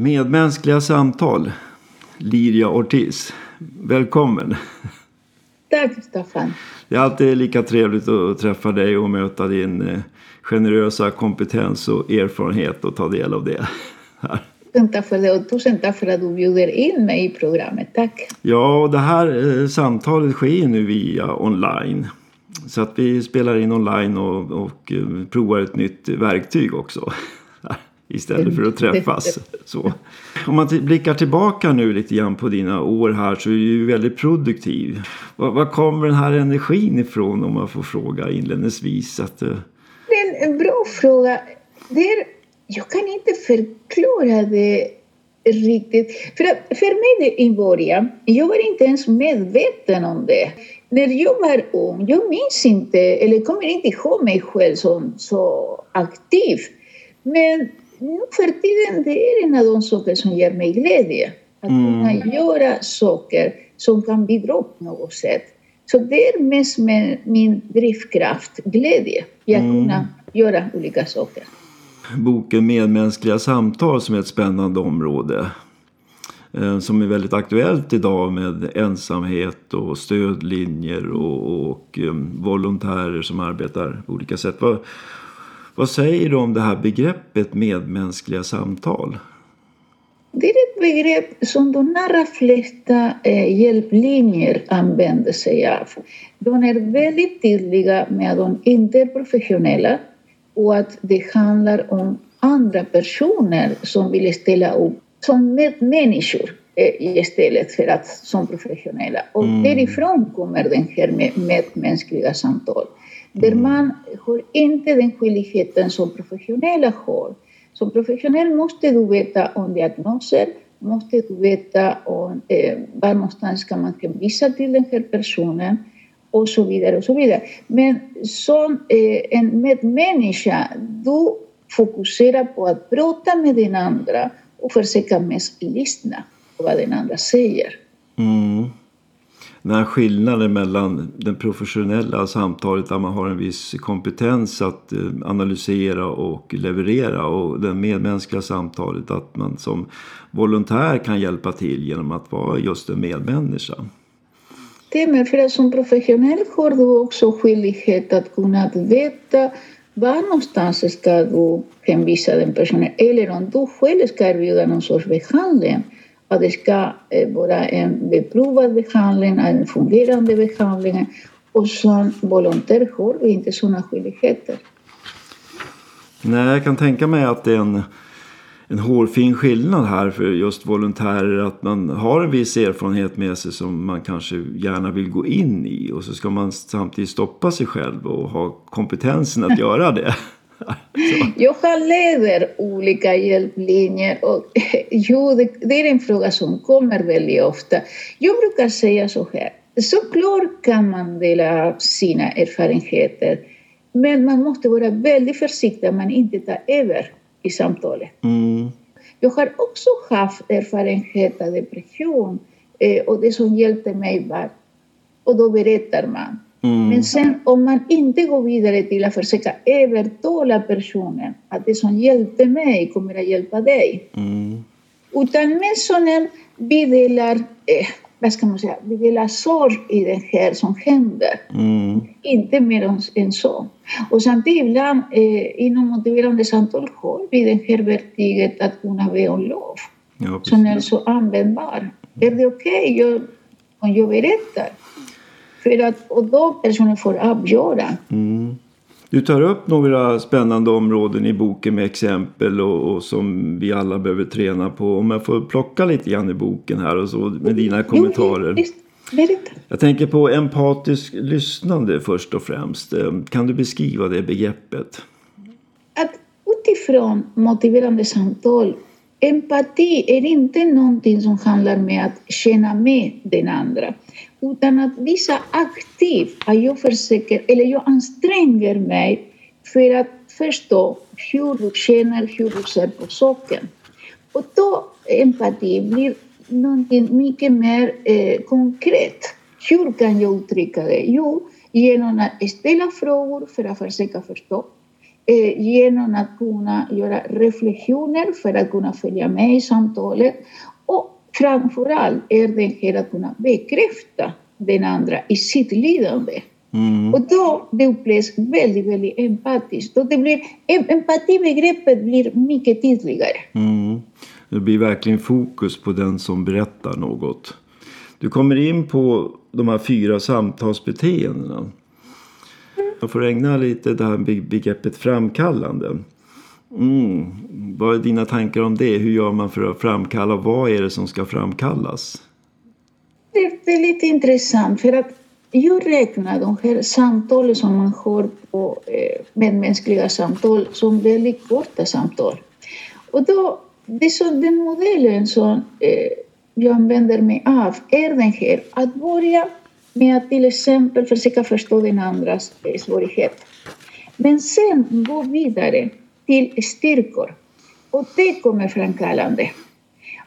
Medmänskliga samtal. Liria Ortiz. Välkommen. Tack Staffan. Det är alltid lika trevligt att träffa dig och möta din eh, generösa kompetens och erfarenhet och ta del av det. Tusen tack för det och tusen tack för att du bjuder in mig i programmet. Tack. Ja, och det här eh, samtalet sker nu via online. Så att vi spelar in online och, och eh, provar ett nytt verktyg också. Istället för att träffas. Så. Om man blickar tillbaka nu lite grann på dina år här så är du ju väldigt produktiv. Var, var kommer den här energin ifrån om man får fråga inledningsvis? Att, det är en bra fråga. Det är, jag kan inte förklara det riktigt. För, att, för mig i början, jag var inte ens medveten om det. När jag var ung, jag minns inte, eller kommer inte ihåg mig själv som så aktiv. Men nu för tiden det är en av de saker som ger mig glädje. Att mm. kunna göra saker som kan bidra på något sätt. Så det är mest med min drivkraft, glädje, i att mm. kunna göra olika saker. Boken Medmänskliga samtal som är ett spännande område eh, som är väldigt aktuellt idag med ensamhet och stödlinjer och, och um, volontärer som arbetar på olika sätt. Vad, vad säger du om det här begreppet medmänskliga samtal? Det är ett begrepp som de allra flesta eh, hjälplinjer använder sig av. De är väldigt tydliga med att de inte är professionella och att det handlar om andra personer som vill ställa upp som medmänniskor eh, istället för att som professionella. Och mm. därifrån kommer den här medmänskliga samtal. Där man har inte den skyldigheten som professionella har. Som professionell måste du veta om diagnoser, måste du veta om, eh, var någonstans ska man hänvisa till den här personen och så vidare. och så vidare. Men som eh, en medmänniska, du fokuserar på att prata med den andra och försöka mest lyssna på vad den andra säger. Mm den här skillnaden mellan det professionella samtalet där man har en viss kompetens att eh, analysera och leverera och det medmänskliga samtalet att man som volontär kan hjälpa till genom att vara just en medmänniska. Stämmer, för att som professionell har du också skyldighet att kunna veta var någonstans ska du hänvisa den personen eller om du själv ska erbjuda någon sorts behandling att det ska vara en beprovad behandling, en fungerande behandling och som volontär har vi inte sådana skyldigheter. Nej, jag kan tänka mig att det är en, en hårfin skillnad här för just volontärer. Att man har en viss erfarenhet med sig som man kanske gärna vill gå in i. Och så ska man samtidigt stoppa sig själv och ha kompetensen att göra det. Jag leder olika hjälplinjer och jo, det, det, är en fråga som kommer väldigt ofta. Jag brukar säga så här, såklart kan man dela sina erfarenheter men man måste vara väldigt försiktig att man inte tar över i samtalet. Mm. Jag har också haft erfarenhet av depression eh, och det som hjälpte mig var, och då berättar man Mm. Men sen om man inte går vidare till att försöka övertala personen att det som hjälpte mig kommer att hjälpa dig. Mm. Utan med sådana vi delar, eh, vad ska man säga, vi delar sorg i det här som händer. Mm. Inte mer än så. Och samtidigt ibland eh, inom motiverande samtal har vi det här verktyget att kunna be om lov. Ja, som är så användbar. Är det okej okay? om jag berättar? För att, och då personen får avgöra. Mm. Du tar upp några spännande områden i boken med exempel och, och, som vi alla behöver träna på. Om jag får plocka lite grann i boken här och så med dina kommentarer. Jag tänker på empatiskt lyssnande först och främst. Eh, kan du beskriva det begreppet? Att utifrån motiverande samtal Empati är inte någonting som handlar om att känna med den andra utan att visa aktivt att jag försöker, eller jag anstränger mig för att förstå hur du känner, hur du ser på saken. Och då empati blir någonting mycket mer eh, konkret. Hur kan jag uttrycka det? Jo, genom att ställa frågor för att försöka förstå. eh, genom att kunna göra reflektioner för att kunna följa med i samtalet. Och framförallt är det här att kunna bekräfta den andra i sitt lidande. Mm. Och då det upplevs väldigt, väldigt empatiskt. Och det blir, empatibegreppet blir mycket tydligare. Mm. Det blir verkligen fokus på den som berättar något. Du kommer in på de här fyra samtalsbeteendena. Jag får ägna lite det här begreppet framkallande. Mm. Vad är dina tankar om det? Hur gör man för att framkalla? Vad är det som ska framkallas? Det är lite intressant för att jag räknar de här samtalen som man har på eh, medmänskliga samtal som väldigt korta samtal. Och då, det så, den modellen som eh, jag använder mig av är den här att börja med att till exempel försöka förstå den andras eh, svårighet. Men sen gå vidare till styrkor. Och det kommer framkallande.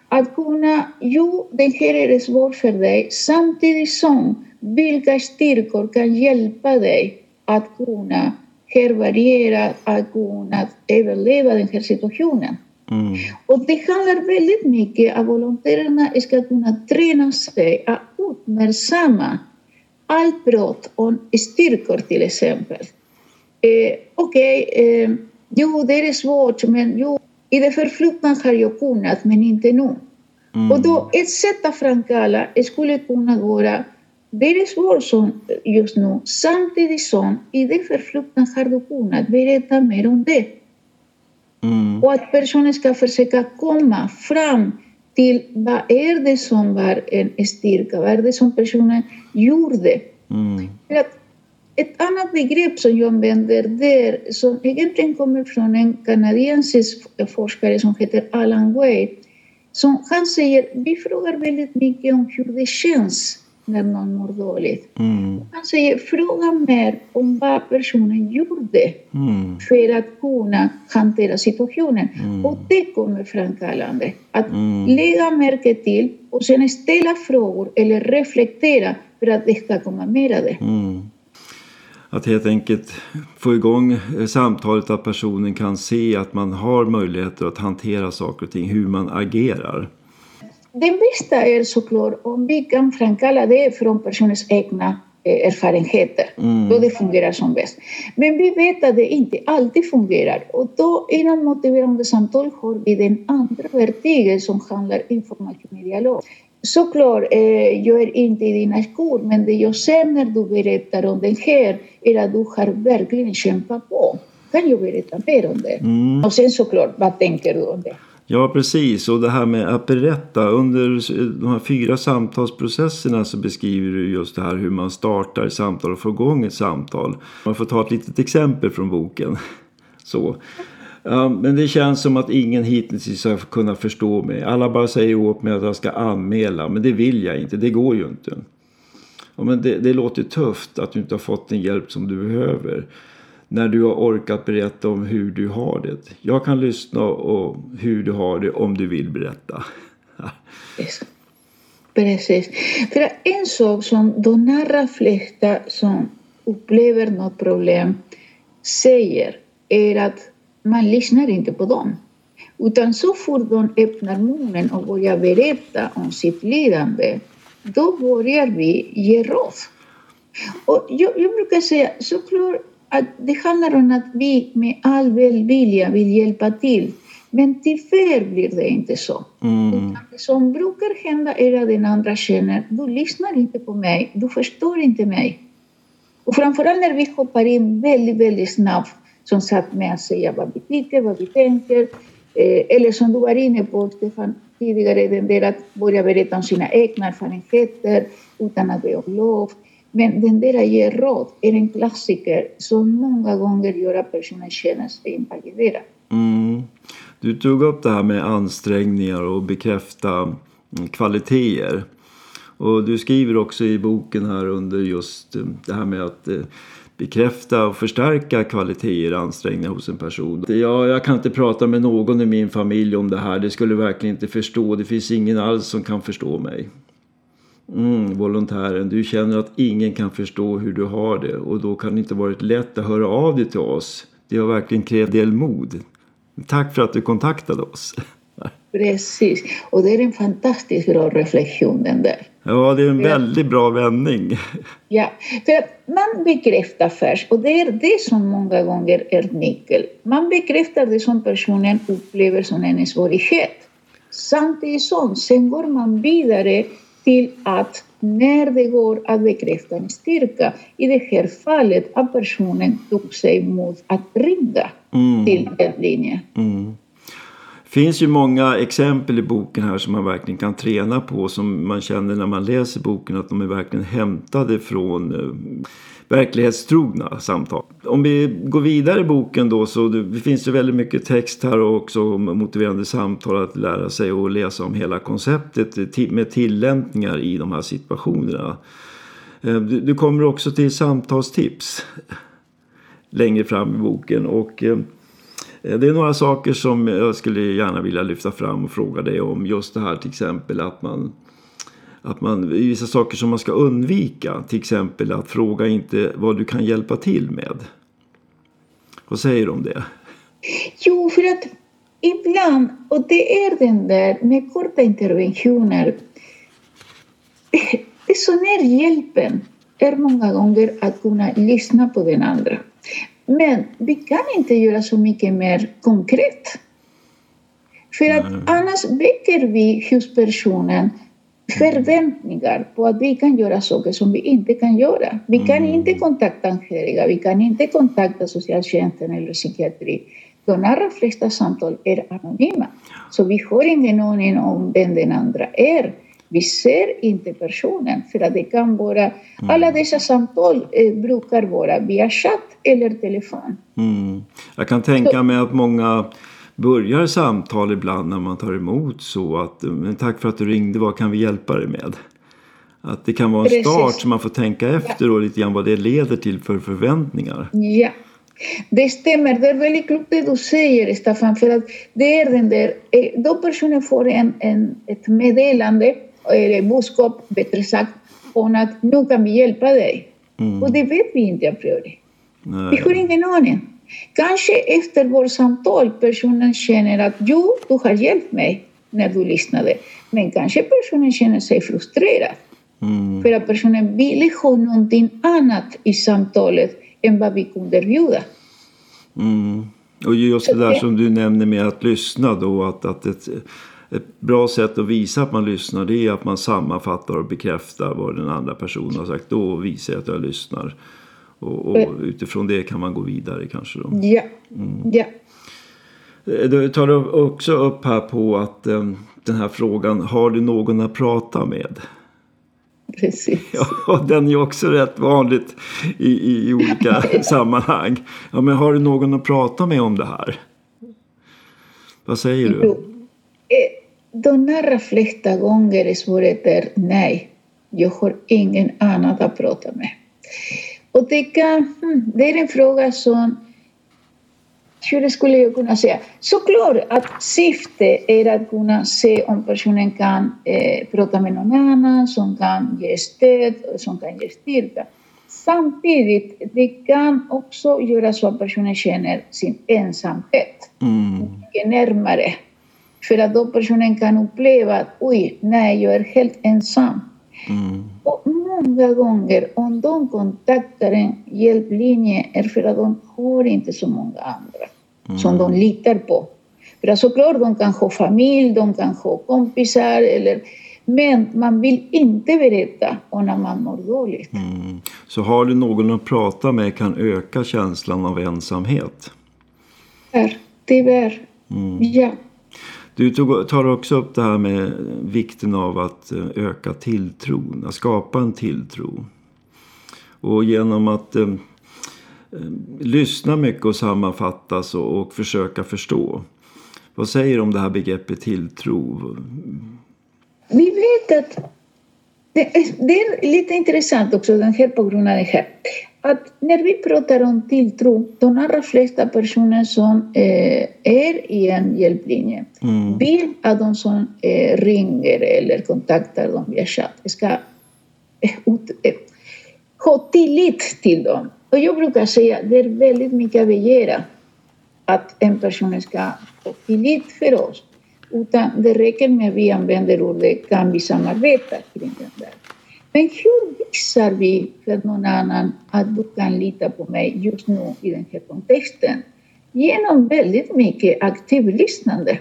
Att kunna, jo, det här är svårt för dig, samtidigt som vilka styrkor kan hjälpa dig att kunna härbärgera, att kunna överleva den här situationen. Mm. Och det handlar väldigt mycket om att volontärerna ska kunna träna sig att uppmärksamma allt brott och styrkor till exempel. Eh, Okej, okay, eh, jo det är svårt men jo, i det förflutna har jag kunnat men inte nu. Mm. Och då ett sätt att framkalla skulle kunna vara det är svårt som just nu samtidigt som i det förflutna har du kunnat berätta mer om det. Mm. Och att personen ska försöka komma fram till vad är det som var en styrka, vad är det som personen gjorde. Mm. För att ett annat begrepp som jag använder där, som egentligen kommer från en kanadensisk forskare som heter Alan Wade, som han säger, vi frågar väldigt mycket om hur det känns när någon mår dåligt. Mm. Han säger, fråga mer om vad personen gjorde mm. för att kunna hantera situationen. Mm. Och det kommer framkallande. Att mm. lägga märke till och sen ställa frågor eller reflektera för att det ska komma mer av det. Att helt enkelt få igång samtalet att personen kan se att man har möjligheter att hantera saker och ting, hur man agerar. Det bästa är såklart om vi kan framkalla det från personens egna eh, erfarenheter. Mm. Då det fungerar som bäst. Men vi vet att det inte alltid fungerar. Och då inom motiverande samtal har vi den andra verktyget som handlar information i dialog. Såklart, eh, jag är inte i dina skor, men det jag ser när du berättar om det här är att du har verkligen kämpat på. Kan jag berätta mer om det? Mm. Och sen såklart, vad tänker du om det? Ja, precis. Och det här med att berätta. Under de här fyra samtalsprocesserna så beskriver du just det här hur man startar samtal och får igång ett samtal. Man får ta ett litet exempel från boken. Så. Men det känns som att ingen hittills har kunnat förstå mig. Alla bara säger åt mig att jag ska anmäla. Men det vill jag inte. Det går ju inte. Ja, men det, det låter tufft att du inte har fått den hjälp som du behöver när du har orkat berätta om hur du har det. Jag kan lyssna och hur du har det om du vill berätta. Precis. För en sak som de allra flesta som upplever något problem säger är att man lyssnar inte på dem. Utan så fort de öppnar munnen och börjar berätta om sitt lidande, då börjar vi ge råd. Och jag, jag brukar säga, såklart att det handlar om att vi med all välvilja vill hjälpa till. Men tyvärr blir det inte så. Mm. Det som brukar hända är att den andra känner, du lyssnar inte på mig, du förstår inte mig. Och framförallt när vi hoppar in väldigt, väldigt snabbt, som satt med att säga vad vi tycker, vad vi tänker. Eh, eller som du var inne på, Stefan, tidigare, den där att börja berätta om sina egna erfarenheter utan att be om lov. Men den där ge råd är en klassiker som många gånger gör att personen känner sig invaliderad. Mm. Du tog upp det här med ansträngningar och bekräfta mm, kvaliteter. Och du skriver också i boken här under just eh, det här med att eh, bekräfta och förstärka kvaliteter och ansträngningar hos en person. Jag, jag kan inte prata med någon i min familj om det här. Det skulle verkligen inte förstå. Det finns ingen alls som kan förstå mig. Mm, volontären, du känner att ingen kan förstå hur du har det och då kan det inte varit lätt att höra av dig till oss. Det har verkligen krävt del mod. Tack för att du kontaktade oss. Precis, och det är en fantastiskt bra reflektion den där. Ja, det är en väldigt bra vändning. Ja, för att man bekräftar först, och det är det som många gånger är nyckeln. Man bekräftar det som personen upplever som en svårighet. Samtidigt som sen går man vidare till att när det går att bekräfta en styrka, i det här fallet att personen tog sig mot att ringa mm. till en linje. Mm finns ju många exempel i boken här som man verkligen kan träna på som man känner när man läser boken att de är verkligen hämtade från eh, verklighetstrogna samtal. Om vi går vidare i boken då så det finns ju väldigt mycket text här och också motiverande samtal att lära sig och läsa om hela konceptet med tillämpningar i de här situationerna. Eh, du kommer också till samtalstips längre fram i boken och Eh, Eh, det är några saker som jag skulle gärna vilja lyfta fram och fråga dig om. Just det här till exempel att man att man, vissa saker som man ska undvika. Till exempel att fråga inte vad du kan hjälpa till med. Vad säger du om det? Jo, för att ibland, och det är den där med korta interventioner. Det som är hjälpen är många gånger att kunna lyssna på den andra. Men vi kan inte göra så mycket mer konkret. För att mm. annars väcker vi hos personen förväntningar på att vi kan göra saker som vi inte kan göra. Vi kan mm. inte kontakta anhöriga, vi kan inte kontakta socialtjänsten eller psykiatri. De allra flesta samtal är anonyma. Så vi har ingen aning om vem den andra är. Vi ser inte personen för att det kan vara, mm. alla dessa samtal eh, brukar vara via chatt eller telefon. Mm. Jag kan tänka så, mig att många börjar samtal ibland när man tar emot så att tack för att du ringde, vad kan vi hjälpa dig med? Att det kan vara en start så man får tänka efter ja. lite grann vad det leder till för förväntningar. Ja, det stämmer, det är väldigt klokt det du säger Staffan, för att det är den där, eh, då personen får en, en, ett meddelande eller budskap, bättre sagt, om att nu kan vi hjälpa dig. Mm. Och det vet vi inte a priori. Nej. Vi har ingen aning. Kanske efter vårt samtal personen känner att jo, du har hjälpt mig när du lyssnade. Men kanske personen känner sig frustrerad. Mm. För att personen ville ha någonting annat i samtalet än vad vi kunde erbjuda. Mm. Och just det där som du nämner med att lyssna då, att, att ett, ett bra sätt att visa att man lyssnar det är att man sammanfattar och bekräftar vad den andra personen har sagt. Då visar jag att jag lyssnar. Och, och utifrån det kan man gå vidare kanske. Då. Ja. Mm. ja. Eh, du tar också upp här på att um, den här frågan, har du någon att prata med? Precis. Ja, den är också rätt vanligt i, i olika sammanhang. Ja, men har du någon att prata med om det här? Vad säger du? Jo. De allra flesta gånger är svaret nej. Jag har ingen annan att prata med. Och det, kan, hmm, det är en fråga som hur skulle jag kunna säga? Såklart att syftet är att kunna se om personen kan eh, prata med någon annan som kan ge stöd, som kan ge styrka. Samtidigt, det kan också göra så att personen känner sin ensamhet mm. mycket närmare för att då personen kan uppleva att oj, nej, jag är helt ensam. Mm. Och många gånger om de kontaktar en hjälplinje är för att de har inte så många andra mm. som de litar på. För att såklart, de kan ha familj, de kan ha kompisar eller men man vill inte berätta om när man mår dåligt. Mm. Så har du någon att prata med kan öka känslan av ensamhet? Tyvärr. Mm. Ja. Du tog, tar också upp det här med vikten av att eh, öka tilltron, att skapa en tilltro. Och genom att eh, eh, lyssna mycket och sammanfattas och, och försöka förstå. Vad säger du om det här begreppet tilltro? Vi vet att det är, det är lite intressant också den här på grund av det här att när vi pratar om tilltro, de allra flesta personer som eh, är i en hjälplinje mm. vill att de som eh, ringer eller kontaktar dem via chatt ska eh, eh, ha tillit till dem. Och jag brukar säga att det är väldigt mycket att begära att en person ska få tillit för oss. Utan det räcker med att vi använder ordet kan vi samarbeta kring den där. Men hur visar vi för någon annan att du kan lita på mig just nu i den här kontexten? Genom väldigt mycket aktivt lyssnande.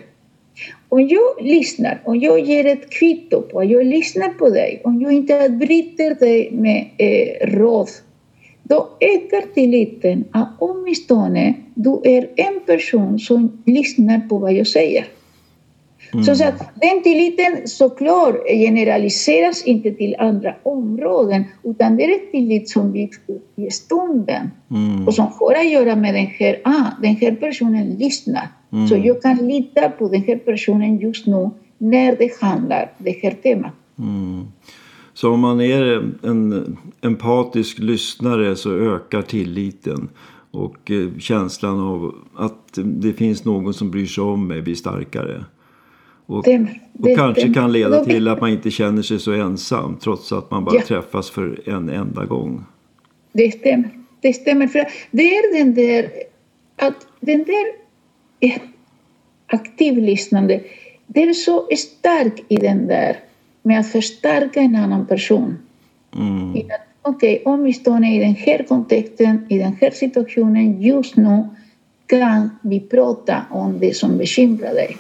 Om jag lyssnar, om jag ger ett kvitto på att jag lyssnar på dig, om jag inte bryter dig med eh, råd, då ökar tilliten att åtminstone du är en person som lyssnar på vad jag säger. Mm. Så, att den tilliten såklart generaliseras inte till andra områden utan det är ett tillit som byggs upp i stunden mm. och som har att göra med den här, ah, den här personen lyssnar. Mm. Så jag kan lita på den här personen just nu när det handlar det här temat. Mm. Så om man är en empatisk lyssnare så ökar tilliten och eh, känslan av att det finns någon som bryr sig om mig blir starkare. Och, det, det, och kanske det, kan leda till att man inte känner sig så ensam trots att man bara ja. träffas för en enda gång. Det stämmer. Det stämmer. För det är den där att den där aktivlyssnande, det är så starkt i den där med att förstärka en annan person. Mm. Okej, okay, åtminstone i den här kontexten, i den här situationen just nu kan vi prata om det som bekymrar dig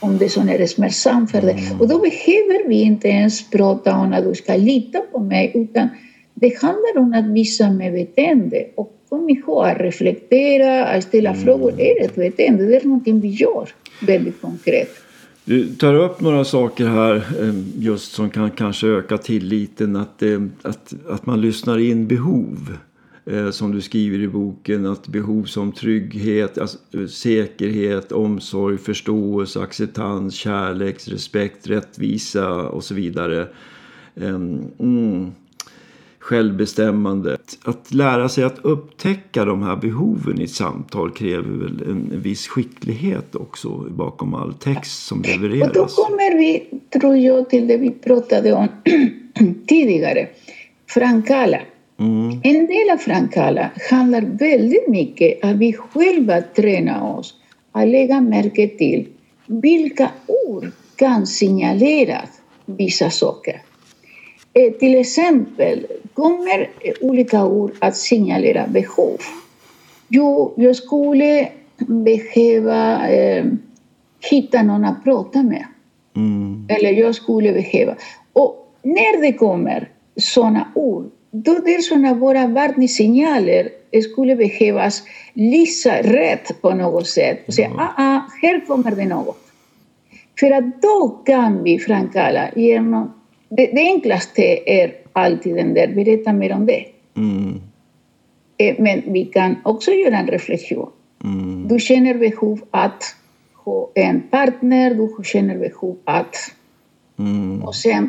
om det som är smärtsamt för dig. Mm. Och då behöver vi inte ens prata om att du ska lita på mig utan det handlar om att visa med beteende. Och kom ihåg att reflektera, att ställa mm. frågor är ett beteende, det är någonting vi gör väldigt konkret. Du tar upp några saker här eh, just som kan kanske öka tilliten. Att, att, att man lyssnar in behov. Eh, som du skriver i boken, att behov som trygghet, alltså, säkerhet, omsorg, förståelse, acceptans, kärlek, respekt, rättvisa och så vidare. Mm, självbestämmande. Att lära sig att upptäcka de här behoven i ett samtal kräver väl en viss skicklighet också bakom all text som levereras. Och då kommer vi, tror jag, till det vi pratade om tidigare. Frankala. Mm. En del av Frankala handlar väldigt mycket om att vi själva tränar oss att lägga märke till vilka ord kan signalera vissa saker. Eh, till exempel kommer olika ord att signalera behov. Jo, jag skulle behöva eh, hitta någon att prata med. Mm. Eller jag skulle behöva. Och när det kommer sådana ord Då dels när våra varningssignaler skulle behövas lysa rätt på något sätt och säga ah, ah, här kommer det något. För att då kan vi framkalla genom... Det, det enklaste är alltid den där, berätta mer om det. Mm. Men vi kan också göra en reflektion. Mm. Du känner behov att ha en partner, du känner behov att... Mm. Och sen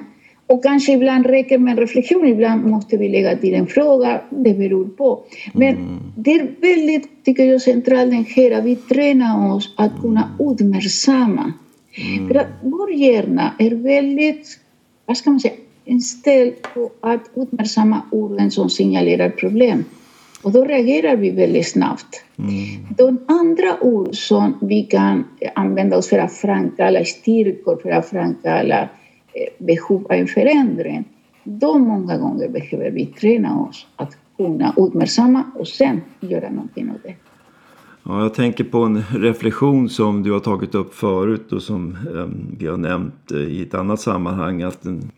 och kanske ibland räcker med en reflektion, ibland måste vi lägga till en fråga, det beror på. Men mm. det är väldigt, tycker jag, centralt den här att vi tränar oss att kunna uppmärksamma. Mm. För att vår hjärna är väldigt, vad ska man säga, inställd på att uppmärksamma orden som signalerar problem. Och då reagerar vi väldigt snabbt. Mm. De andra ord som vi kan använda oss för att framkalla styrkor, för att framkalla behov av en förändring, då många gånger behöver vi träna oss att kunna uppmärksamma och sen göra någonting av det. Ja, jag tänker på en reflektion som du har tagit upp förut och som eh, vi har nämnt eh, i ett annat sammanhang. Att den,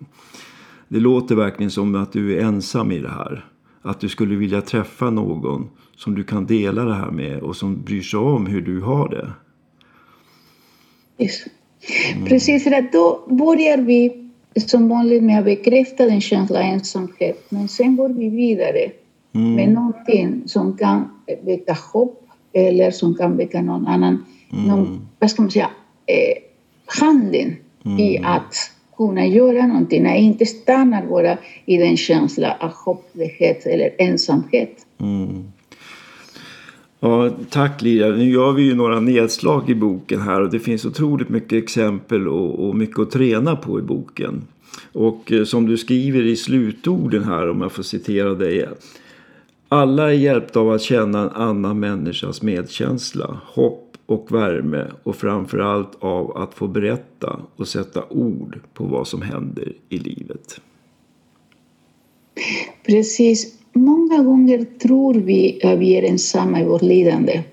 det låter verkligen som att du är ensam i det här. Att du skulle vilja träffa någon som du kan dela det här med och som bryr sig om hur du har det. Yes. Mm. Precis, för att då börjar vi som vanligt med att bekräfta den känslan av ensamhet. Men sen går vi vidare mm. med någonting som kan väcka hopp eller som kan väcka någon annan, mm. någon, vad ska man säga, eh, handling mm. i att kunna göra någonting. Att inte stanna bara i den känslan av hopplöshet eller ensamhet. Mm. Ja, tack Lira. Nu gör vi ju några nedslag i boken här och det finns otroligt mycket exempel och, och mycket att träna på i boken. Och eh, som du skriver i slutorden här, om jag får citera dig. Alla är hjälpta av att känna en annan människas medkänsla, hopp och värme och framförallt av att få berätta och sätta ord på vad som händer i livet. Precis. Många gånger tror vi att vi är ensamma i vårt lidande.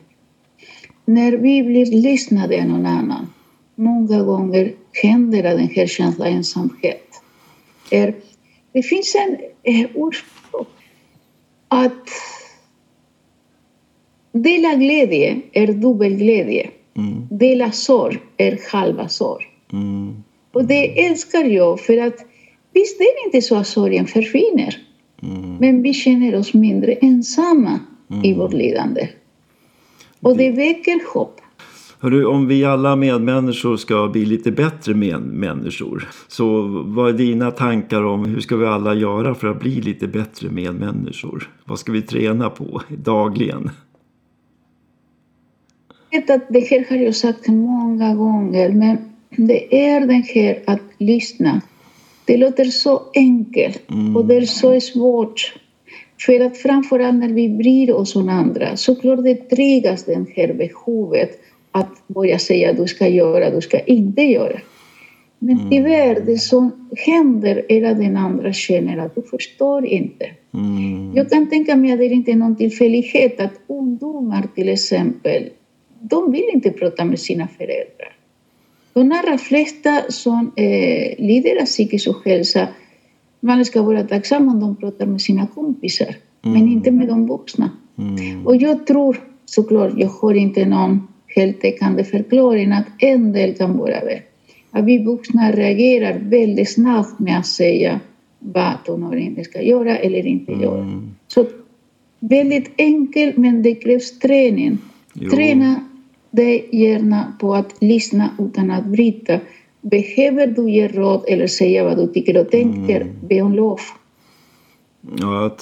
När vi blir lyssnade av någon annan, många gånger händer den här känslan av ensamhet. Det finns en ordspråk att dela glädje är dubbel glädje. Mm. Dela sorg är halva sorg. Mm. Och det älskar jag för att visst är det inte så att sorgen försvinner. Mm. Men vi känner oss mindre ensamma mm. i vårt lidande. Och det väcker hopp. Hörru, om vi alla medmänniskor ska bli lite bättre medmänniskor. Så vad är dina tankar om hur ska vi alla göra för att bli lite bättre medmänniskor? Vad ska vi träna på dagligen? Jag vet att det här har jag sagt många gånger men det är det här att lyssna det låter så enkelt mm. och det är så svårt. För att framförallt när vi bryr oss om andra så klart det triggas det här behovet att börja säga du ska göra, du ska inte göra. Men mm. tyvärr, det som händer är att den andra känner att du förstår inte. Mm. Jag kan tänka mig att det inte är någon tillfällighet att ungdomar till exempel, de vill inte prata med sina föräldrar. De allra flesta som eh, lider av psykisk ohälsa, man ska vara tacksam om de pratar med sina kompisar, mm. men inte med de vuxna. Mm. Och jag tror såklart, jag har inte någon heltäckande förklaring, att en del kan vara det. Att vi vuxna reagerar väldigt snabbt med att säga vad tonåringen ska göra eller inte mm. göra. Så väldigt enkelt, men det krävs träning. Jo. Träna dig gärna på att lyssna utan att bryta. Behöver du ge råd eller säga vad du tycker och tänker, mm. be om lov. Ja,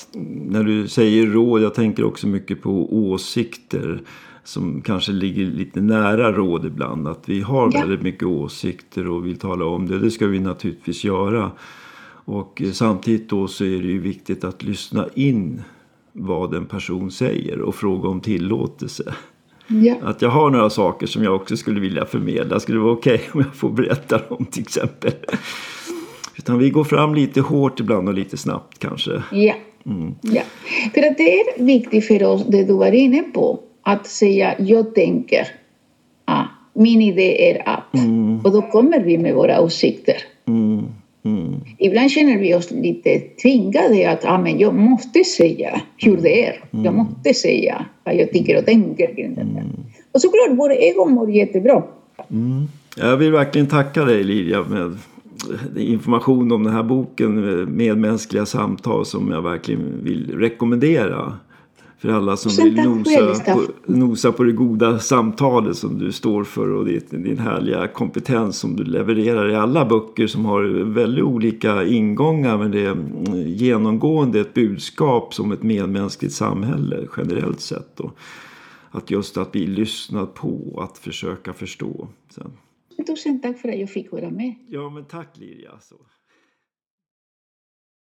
när du säger råd, jag tänker också mycket på åsikter som kanske ligger lite nära råd ibland. Att vi har ja. väldigt mycket åsikter och vill tala om det. Det ska vi naturligtvis göra. Och samtidigt då så är det ju viktigt att lyssna in vad en person säger och fråga om tillåtelse. Ja. Att jag har några saker som jag också skulle vilja förmedla. Skulle det vara okej okay om jag får berätta dem till exempel? Utan vi går fram lite hårt ibland och lite snabbt kanske. Ja. Mm. ja. För att det är viktigt för oss, det du var inne på, att säga jag tänker. Ah, min idé är att. Mm. Och då kommer vi med våra åsikter. Mm. Mm. Ibland känner vi oss lite tvingade att ah, men jag måste säga hur det är. Mm. Jag måste säga vad jag tycker och tänker kring det här. Mm. Och såklart, vår ego mår jättebra. Mm. Jag vill verkligen tacka dig Lilja med information om den här boken Medmänskliga samtal som jag verkligen vill rekommendera. För alla som vill nosa på, nosa på det goda samtalet som du står för och din, din härliga kompetens som du levererar i alla böcker som har väldigt olika ingångar men det är genomgående ett budskap som ett medmänskligt samhälle generellt sett. Och att just att bli lyssnad på, att försöka förstå. Sen. Tusen tack för att jag fick vara med. Ja men tack Lirja. Så.